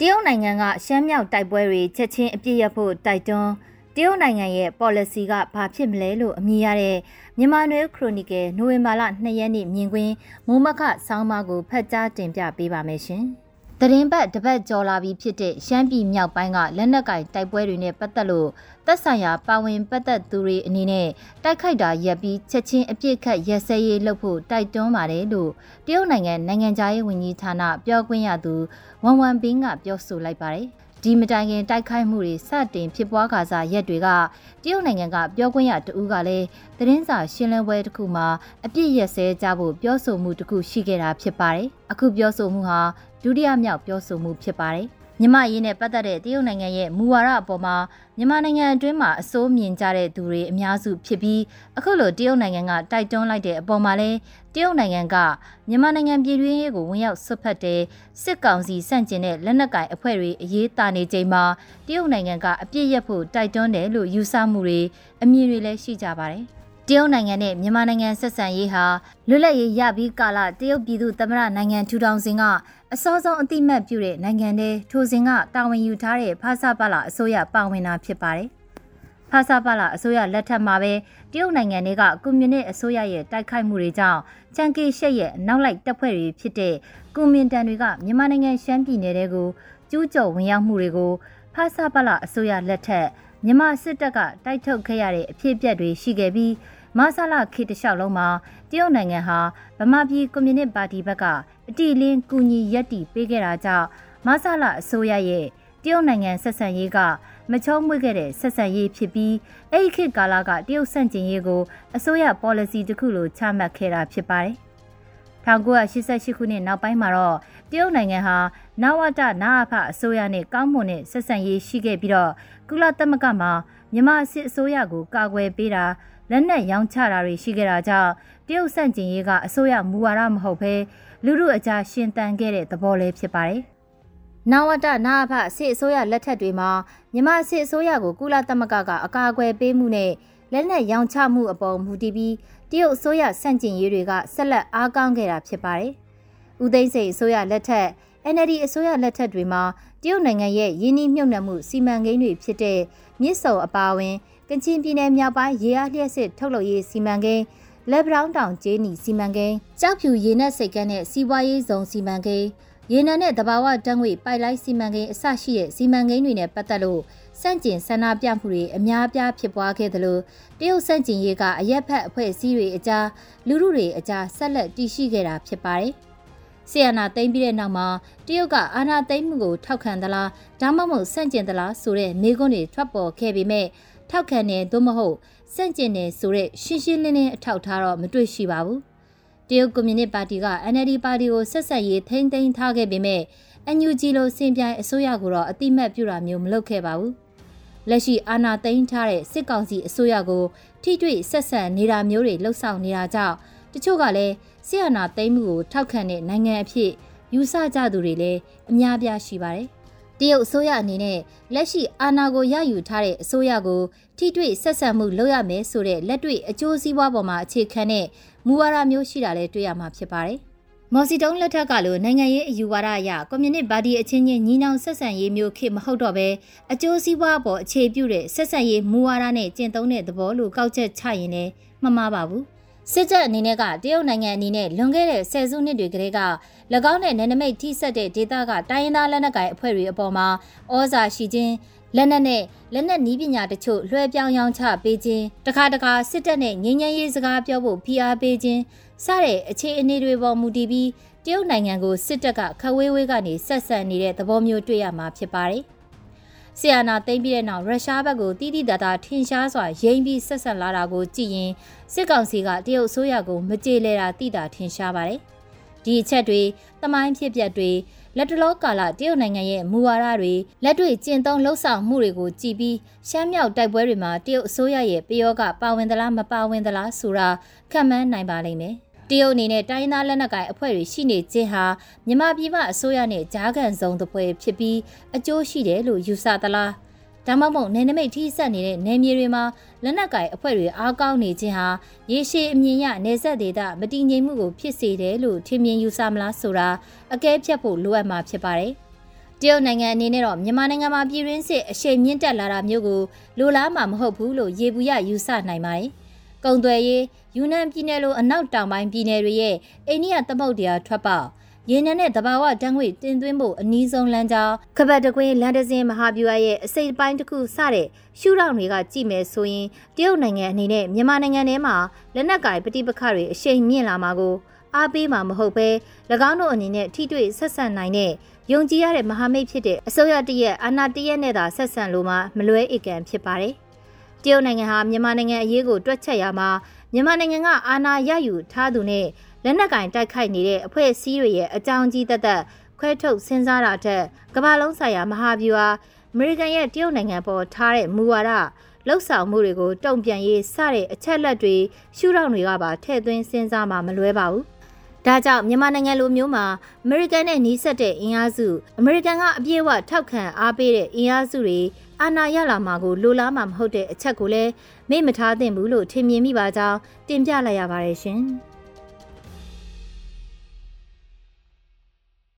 တရုတ်နိုင်ငံကရှမ်းမြောက်တိုက်ပွဲတွေချက်ချင်းအပြစ်ရဖို့တိုက်တွန်းတရုတ်နိုင်ငံရဲ့ policy ကဘာဖြစ်မလဲလို့အမည်ရတဲ့မြန်မာနွေခရိုနီကယ်နိုဝင်ဘာလ2ရက်နေ့မြင်ကွင်းမိုးမခဆောင်းပါးကိုဖတ်ကြားတင်ပြပေးပါမယ်ရှင်။ တရင်ဘတ်တပတ်ကျော်လာပြီးဖြစ်တဲ့ရှမ်းပြည်မြောက်ပိုင်းကလက်နက်ကင်တိုက်ပွဲတွေနဲ့ပတ်သက်လို့သက်ဆိုင်ရာပါဝင်ပတ်သက်သူတွေအနေနဲ့တိုက်ခိုက်တာရပ်ပြီးချက်ချင်းအပြစ်ခတ်ရက်စဲရေးလုပ်ဖို့တိုက်တွန်းပါတယ်လို့တရုတ်နိုင်ငံနိုင်ငံသားရေးဝန်ကြီးဌာနပြောခွင့်ရသူဝန်ဝန်ဘင်းကပြောဆိုလိုက်ပါတယ်ဒီမတိုင်ခင်တိုက်ခိုက်မှုတွေစတင်ဖြစ်ပွားခါစားရက်တွေကတရုတ်နိုင်ငံကပြောခွင့်ရတဦးကလည်းသတင်းစာရှင်းလင်းပွဲတစ်ခုမှာအပြစ်ရက်စဲကြဖို့ပြောဆိုမှုတစ်ခုရှိခဲ့တာဖြစ်ပါတယ်။အခုပြောဆိုမှုဟာ ဒုတိယမြောက်ပြောဆိုမှုဖြစ်ပါတယ်။မြမရေးနဲ့ပတ်သက်တဲ့တရုတ်နိုင်ငံရဲ့မူဝါဒအပေါ်မှာမြန်မာနိုင်ငံအတွင်းမှာအစိုးမြင်ကြတဲ့သူတွေအများစုဖြစ်ပြီးအခုလိုတရုတ်နိုင်ငံကတိုက်တွန်းလိုက်တဲ့အပေါ်မှာလဲတရုတ်နိုင်ငံကမြန်မာနိုင်ငံပြည်တွင်းရေးကိုဝင်ရောက်ဆွတ်ဖက်တဲ့စစ်ကောင်စီစန့်ကျင်တဲ့လက်နက်ကိုင်အဖွဲ့တွေအရေးတာနေချိန်မှာတရုတ်နိုင်ငံကအပြစ်ရက်ဖို့တိုက်တွန်းတယ်လို့ယူဆမှုတွေအမြင်တွေလည်းရှိကြပါတယ်။ တရုတ်နိုင်ငံနဲ့မြန်မာနိုင်ငံဆက်ဆံရေးဟာလွတ်လပ်ရေးရပြီးကာလတရုတ်ပြည်သူသမ္မတနိုင်ငံထူထောင်စဉ်ကအစောဆုံးအတိမတ်ပြုတဲ့နိုင်ငံတွေထိုစဉ်ကတာဝန်ယူထားတဲ့ဖာစာပါလာအစိုးရပါဝင်တာဖြစ်ပါတယ်။ဖာစာပါလာအစိုးရလက်ထက်မှာပဲတရုတ်နိုင်ငံတွေကကွန်မြူနစ်အစိုးရရဲ့တိုက်ခိုက်မှုတွေကြောင့်ချန်ကီရှက်ရဲ့နောက်လိုက်တပ်ဖွဲ့တွေဖြစ်တဲ့ကွန်မြူတန်တွေကမြန်မာနိုင်ငံရှမ်းပြည်နယ်တွေကိုကျူးကျော်ဝင်ရောက်မှုတွေကို ဖာစာပါလာအစိုးရလက်ထက်မြန်မာစစ်တပ်ကတိုက်ထုတ်ခဲ့ရတဲ့အဖြစ်အပျက်တွေရှိခဲ့ပြီးမဆလာခေတလျှောက်လုံးမှာတရုတ်နိုင်ငံဟာဗမာပြည်ကွန်မြူနစ်ပါတီဘက်ကအတိအလင်းကူညီရက်တီပေးခဲ့တာကြောင့်မဆလာအစိုးရရဲ့တရုတ်နိုင်ငံဆက်ဆံရေးကမချုံးမွေ့ခဲ့တဲ့ဆက်ဆံရေးဖြစ်ပြီးအဲ့ဒီခေတ်ကာလကတရုတ်ဆန့်ကျင်ရေးကိုအစိုးရ policy တစ်ခုလိုချမှတ်ခဲ့တာဖြစ်ပါတယ် 1988ခုနှစ်နောက်ပိုင်းမှာတော့တရုတ်နိုင်ငံဟာနဝတနာအဖအစိုးရနဲ့ကောင်းမွန်တဲ့ဆက်ဆံရေးရှိခဲ့ပြီးတော့ကုလသမဂ္ဂမှာမြန်မာစစ်အစိုးရကိုကာကွယ်ပေးတာလက်နက်ရောင်းချတာတွေရှိခဲ့တာကြောင့်တရုတ်ဆန့်ကျင်ရေးကအစိုးရမူဝါဒမဟုတ်ဘဲလူမှုအကြရှင်တန်ခဲ့တဲ့သဘောလေးဖြစ်ပါတယ်။နဝတနာအဖစစ်အစိုးရလက်ထက်တွေမှာမြန်မာစစ်အစိုးရကိုကုလသမဂ္ဂကအကာအကွယ်ပေးမှုနဲ့လက်နက်ရောင်းချမှုအပေါ်မူတည်ပြီးတ ရုတ်အစိုးရဆန့်ကျင်ရေးတွေကဆက်လက်အားကောင်းခဲ့တာဖြစ်ပါတယ်။ဦးသိန်းစိန်အစိုးရလက်ထက် NLD အစိုးရလက်ထက်တွေမှာတရုတ်နိုင်ငံရဲ့ယင်းနှိမ့်မြုပ်နှံမှုစီမံကိန်းတွေဖြစ်တဲ့မြစ်စုံအပါအဝင်ကချင်ပြည်နယ်မြောက်ပိုင်းရေအားလျှက်စစ်ထုတ်လုပ်ရေးစီမံကိန်းလက်ဘရောင်းတောင်ကျေးနီစီမံကိန်းကြောက်ဖြူရေနက်စိတ်ကန်းနဲ့စီးပွားရေးဇုံစီမံကိန်း ရေနံနဲ့တဘာဝတန်းငွေပိုက်လိုက်စီမံကိန်းအစရှိတဲ့စီမံကိန်းတွေနဲ့ပတ်သက်လို့စန့်ကျင်ဆန္ဒပြမှုတွေအများအပြားဖြစ်ပွားခဲ့သလိုတရုတ်စန့်ကျင်ရေးကအရက်ဖက်အဖွဲ့အစည်းတွေအကြားလူလူတွေအကြားဆက်လက်တည်ရှိခဲ့တာဖြစ်ပါတယ်။ဆီယနာသိမ့်ပြီးတဲ့နောက်မှာတရုတ်ကအာဏာသိမ်းမှုကိုထောက်ခံသလားဒါမှမဟုတ်ဆန့်ကျင်သလားဆိုတဲ့မေးခွန်းတွေထွက်ပေါ်ခဲ့ပေမဲ့ထောက်ခံတယ်သို့မဟုတ်စန့်ကျင်တယ်ဆိုတဲ့ရှင်းရှင်းလင်းလင်းအထောက်ထားတော့မတွေ့ရှိပါဘူး။ တရုတ်ကွန်မြူနစ်ပါတီက NLD ပါတီကိုဆက်ဆက်ရေးထိမ့်သိမ်းထားခဲ့ပေမဲ့ NUG လိုစင်ပြိုင်အစိုးရကိုတော့အတိမတ်ပြုတာမျိုးမလုပ်ခဲ့ပါဘူး။လက်ရှိအာဏာသိမ်းထားတဲ့စစ်ကောင်စီအစိုးရကိုထိတွေ့ဆက်ဆံနေတာမျိုးတွေလှုပ်ဆောင်နေတာကြောင့်တချို့ကလည်းစစ်အာဏာသိမ်းမှုကိုထောက်ခံတဲ့နိုင်ငံအဖြစ်ယူဆကြသူတွေလည်းအများပြားရှိပါတယ်။ တရုတ်အစိုးရအနေနဲ့လက်ရှိအာဏာကိုရယူထားတဲ့အစိုးရကိုထိတွေ့ဆက်ဆံမှုလုပ်ရမယ်ဆိုတဲ့လက်တွေ့အကျိုးစီးပွားပေါ်မှာအခြေခံတဲ့မူဝါဒမျိုးရှိတာလည်းတွေ့ရမှာဖြစ်ပါတယ်။မော်စီတုံးလက်ထက်ကလိုနိုင်ငံရေးအယူဝါဒအရကွန်မြူနစ်ပါတီအချင်းချင်းညီနောင်ဆက်ဆံရေးမျိုးခေမဟုတ်တော့ပဲအကျိုးစီးပွားပေါ်အခြေပြုတဲ့ဆက်ဆံရေးမူဝါဒနဲ့ကျင့်သုံးတဲ့သဘောလို့ကောက်ချက်ချရင်လည်းမမှားပါဘူး။ စစ်တပ်အနေနဲ့ကတရုတ်နိုင်ငံအနေနဲ့လွန်ခဲ့တဲ့ဆယ်စုနှစ်တွေကလေးက၎င်းနဲ့နယ်နိမိတ်ထိစပ်တဲ့ဒေသကတိုင်းရင်းသားလက်နက်ကိုင်အဖွဲ့တွေအပေါ်မှာဩဇာရှိခြင်းလက်နက်နဲ့လက်နက်နီးပညာတချို့လွှဲပြောင်းရောင်းချပေးခြင်းတခါတခါစစ်တပ်နဲ့ငြိမ်းချမ်းရေးစကားပြောဖို့ဖိအားပေးခြင်းစတဲ့အခြေအနေတွေပေါ်မူတည်ပြီးတရုတ်နိုင်ငံကိုစစ်တပ်ကခဝေးဝေးကနေဆက်ဆံနေတဲ့သဘောမျိုးတွေ့ရမှာဖြစ်ပါတယ် ဆီယနာသိမ်းပြီးတဲ့နောက်ရုရှားဘက်ကိုတိတိတတ်တာထင်ရှားစွာရိမ့်ပြီးဆက်ဆက်လာတာကိုကြည့်ရင်စစ်ကောင်စီကတရုတ်ဆိုးရကိုမကြေလဲတာတိတာထင်ရှားပါတယ်။ဒီအချက်တွေတမိုင်းဖြစ်ပျက်တွေလက်တလောကာလတရုတ်နိုင်ငံရဲ့မူဝါဒတွေလက်တွေ့ကျင့်သုံးလှုပ်ဆောင်မှုတွေကိုကြည်ပြီးရှမ်းမြောက်တိုက်ပွဲတွေမှာတရုတ်အစိုးရရဲ့ပယောကပါဝင်သလားမပါဝင်သလားဆိုတာခံမှန်းနိုင်ပါလိမ့်မယ်။တ ရုတ်အနေနဲ့တိုင်းသားလက်နက်ကိုင်အဖွဲ့တွေရှိနေခြင်းဟာမြန်မာပြည်ပအစိုးရနဲ့ကြားခံဆောင်တပွဲဖြစ်ပြီးအကျိုးရှိတယ်လို့ယူဆသလားဒါမှမဟုတ်နယ်နိမိတ်ထိစပ်နေတဲ့နယ်မြေတွေမှာလက်နက်ကိုင်အဖွဲ့တွေအားကောင်းနေခြင်းဟာရေရှည်အမြင်ရနေဆက်ဒေသမတည်ငြိမ်မှုကိုဖြစ်စေတယ်လို့ထင်မြင်ယူဆမလားဆိုတာအကဲဖြတ်ဖို့လိုအပ်မှာဖြစ်ပါတယ်။တရုတ်နိုင်ငံအနေနဲ့တော့မြန်မာနိုင်ငံမှာပြည်တွင်းစစ်အရှိန်မြင့်တက်လာတာမျိုးကိုလိုလားမှာမဟုတ်ဘူးလို့ရေဘူးရယူဆနိုင်ပါတယ်။ ကုံသွယ်ရေးယူနန်ပြည်နယ်လိုအနောက်တောင်ပိုင်းပြည်နယ်တွေရဲ့အိန္ဒိယသမုဒ္ဒရာထွက်ပေါက်ရေနံနဲ့တဘာဝတန်းငွေတင်သွင်းဖို့အနည်းဆုံးလမ်းကြောင်းခပတ်တကွင်းလန်ဒစင်မဟာဗျူဟာရဲ့အစိပ်ပိုင်းတစ်ခုစတဲ့ရှုထောင့်တွေကကြည့်မယ်ဆိုရင်တရုတ်နိုင်ငံအနေနဲ့မြန်မာနိုင်ငံထဲမှာလက်နက်ကင်ပဋိပက္ခတွေအရှိန်မြင့်လာမှာကိုအားပေးမှာမဟုတ်ပဲ၎င်းတို့အနေနဲ့ထိတွေ့ဆက်ဆံနိုင်တဲ့ယုံကြည်ရတဲ့မဟာမိတ်ဖြစ်တဲ့အစိုးရတရက်အာဏာတရက်နဲ့သာဆက်ဆံလို့မှမလွဲဧကန်ဖြစ်ပါတယ်။ တရုတ်နိုင်ငံဟာမြန်မာနိုင်ငံအရေးကိုတွက်ချက်ရမှာမြန်မာနိုင်ငံကအာဏာရယူထားသူနဲ့လက်နက်ကင်တိုက်ခိုက်နေတဲ့အဖွဲ့အစည်းတွေရဲ့အကြောင်းကြီးသက်သက်ခွဲထုတ်စဉ်းစားတာထက်ကမ္ဘာလုံးဆိုင်ရာမဟာဗျူဟာအမေရိကန်ရဲ့တရုတ်နိုင်ငံပေါ်ထားတဲ့မူဝါဒလှုပ်ဆောင်မှုတွေကိုတုံ့ပြန်ရေးစတဲ့အချက်လက်တွေရှုထောင့်တွေကပါထည့်သွင်းစဉ်းစားမှမလွဲပါဘူး။ ဒါကြောင့်မြန်မာနိုင်ငံလိုမျိုးမှာအမေရိကန်နဲ့နှီးဆက်တဲ့အင်အားစုအမေရိကန်ကအပြည့်အဝထောက်ခံအားပေးတဲ့အင်အားစုတွေအာဏာရလာမှာကိုလိုလားမှာမဟုတ်တဲ့အချက်ကိုလည်းမေ့မထားသင့်ဘူးလို့ထင်မြင်မိပါကြောင်းတင်ပြလိုက်ရပါတယ်ရှင်။